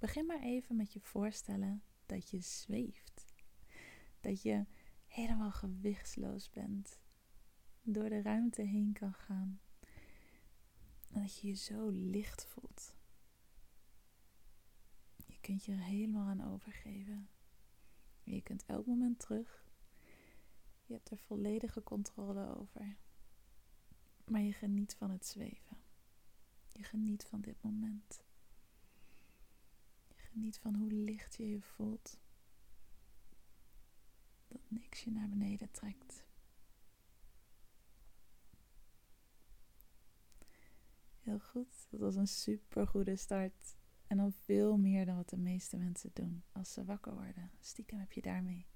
Begin maar even met je voorstellen dat je zweeft. Dat je helemaal gewichtsloos bent. Door de ruimte heen kan gaan. En dat je je zo licht voelt. Je kunt je er helemaal aan overgeven. Je kunt elk moment terug. Je hebt er volledige controle over. Maar je geniet van het zweven. Je geniet van dit moment. Geniet van hoe licht je je voelt. Dat niks je naar beneden trekt. Heel goed, dat was een super goede start. En dan veel meer dan wat de meeste mensen doen als ze wakker worden. Stiekem heb je daarmee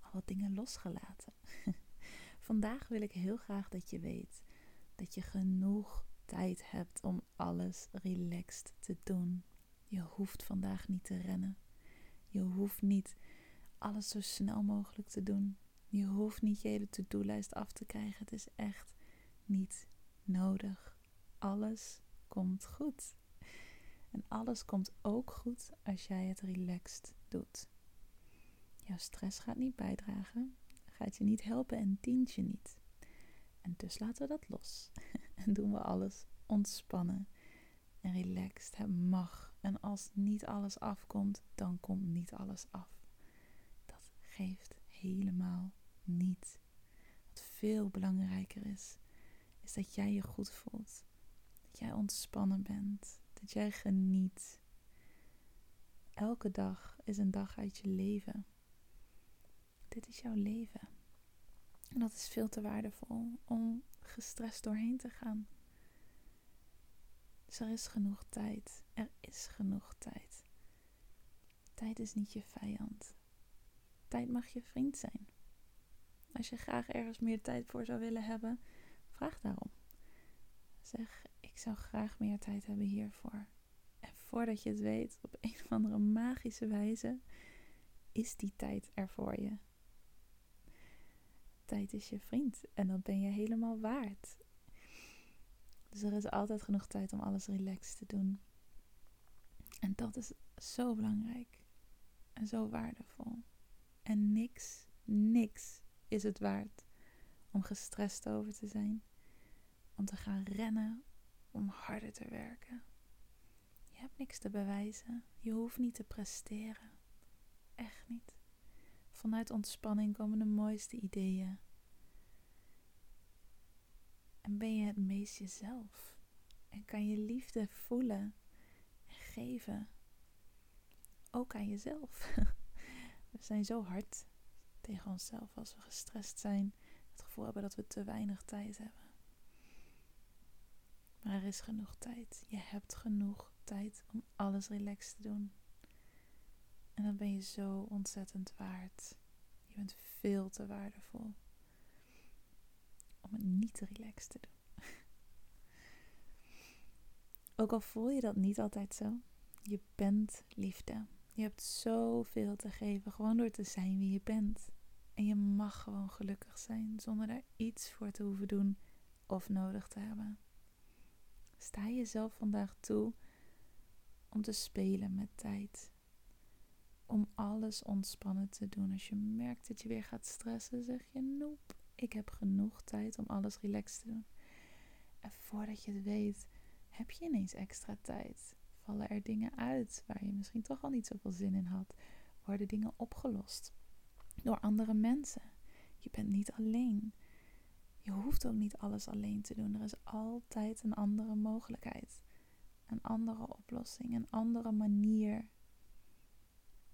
al wat dingen losgelaten. Vandaag wil ik heel graag dat je weet dat je genoeg tijd hebt om alles relaxed te doen. Je hoeft vandaag niet te rennen. Je hoeft niet alles zo snel mogelijk te doen. Je hoeft niet je hele to-do-lijst af te krijgen. Het is echt niet nodig. Alles komt goed. En alles komt ook goed als jij het relaxed doet. Jouw stress gaat niet bijdragen, gaat je niet helpen en dient je niet. En dus laten we dat los. en doen we alles ontspannen en relaxed. Het mag en als niet alles afkomt, dan komt niet alles af. Dat geeft helemaal niet. Wat veel belangrijker is, is dat jij je goed voelt. Dat jij ontspannen bent. Dat jij geniet. Elke dag is een dag uit je leven. Dit is jouw leven. En dat is veel te waardevol om gestrest doorheen te gaan. Dus er is genoeg tijd. Is genoeg tijd. Tijd is niet je vijand. Tijd mag je vriend zijn. Als je graag ergens meer tijd voor zou willen hebben, vraag daarom. Zeg, ik zou graag meer tijd hebben hiervoor. En voordat je het weet, op een of andere magische wijze, is die tijd er voor je. Tijd is je vriend en dat ben je helemaal waard. Dus er is altijd genoeg tijd om alles relaxed te doen. En dat is zo belangrijk en zo waardevol. En niks, niks is het waard om gestrest over te zijn, om te gaan rennen, om harder te werken. Je hebt niks te bewijzen. Je hoeft niet te presteren. Echt niet. Vanuit ontspanning komen de mooiste ideeën. En ben je het meest jezelf. En kan je liefde voelen en geven. Ook aan jezelf. We zijn zo hard tegen onszelf als we gestrest zijn. Het gevoel hebben dat we te weinig tijd hebben. Maar er is genoeg tijd. Je hebt genoeg tijd om alles relaxed te doen. En dan ben je zo ontzettend waard. Je bent veel te waardevol om het niet relaxed te doen. Ook al voel je dat niet altijd zo, je bent liefde. Je hebt zoveel te geven gewoon door te zijn wie je bent. En je mag gewoon gelukkig zijn zonder daar iets voor te hoeven doen of nodig te hebben. Sta jezelf vandaag toe om te spelen met tijd. Om alles ontspannen te doen. Als je merkt dat je weer gaat stressen, zeg je nope. Ik heb genoeg tijd om alles relaxed te doen. En voordat je het weet, heb je ineens extra tijd. Vallen er dingen uit waar je misschien toch al niet zoveel zin in had. Worden dingen opgelost door andere mensen. Je bent niet alleen. Je hoeft ook niet alles alleen te doen. Er is altijd een andere mogelijkheid. Een andere oplossing. Een andere manier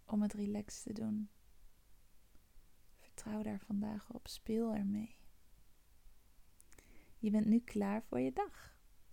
om het relaxed te doen. Vertrouw daar vandaag op. Speel ermee. Je bent nu klaar voor je dag.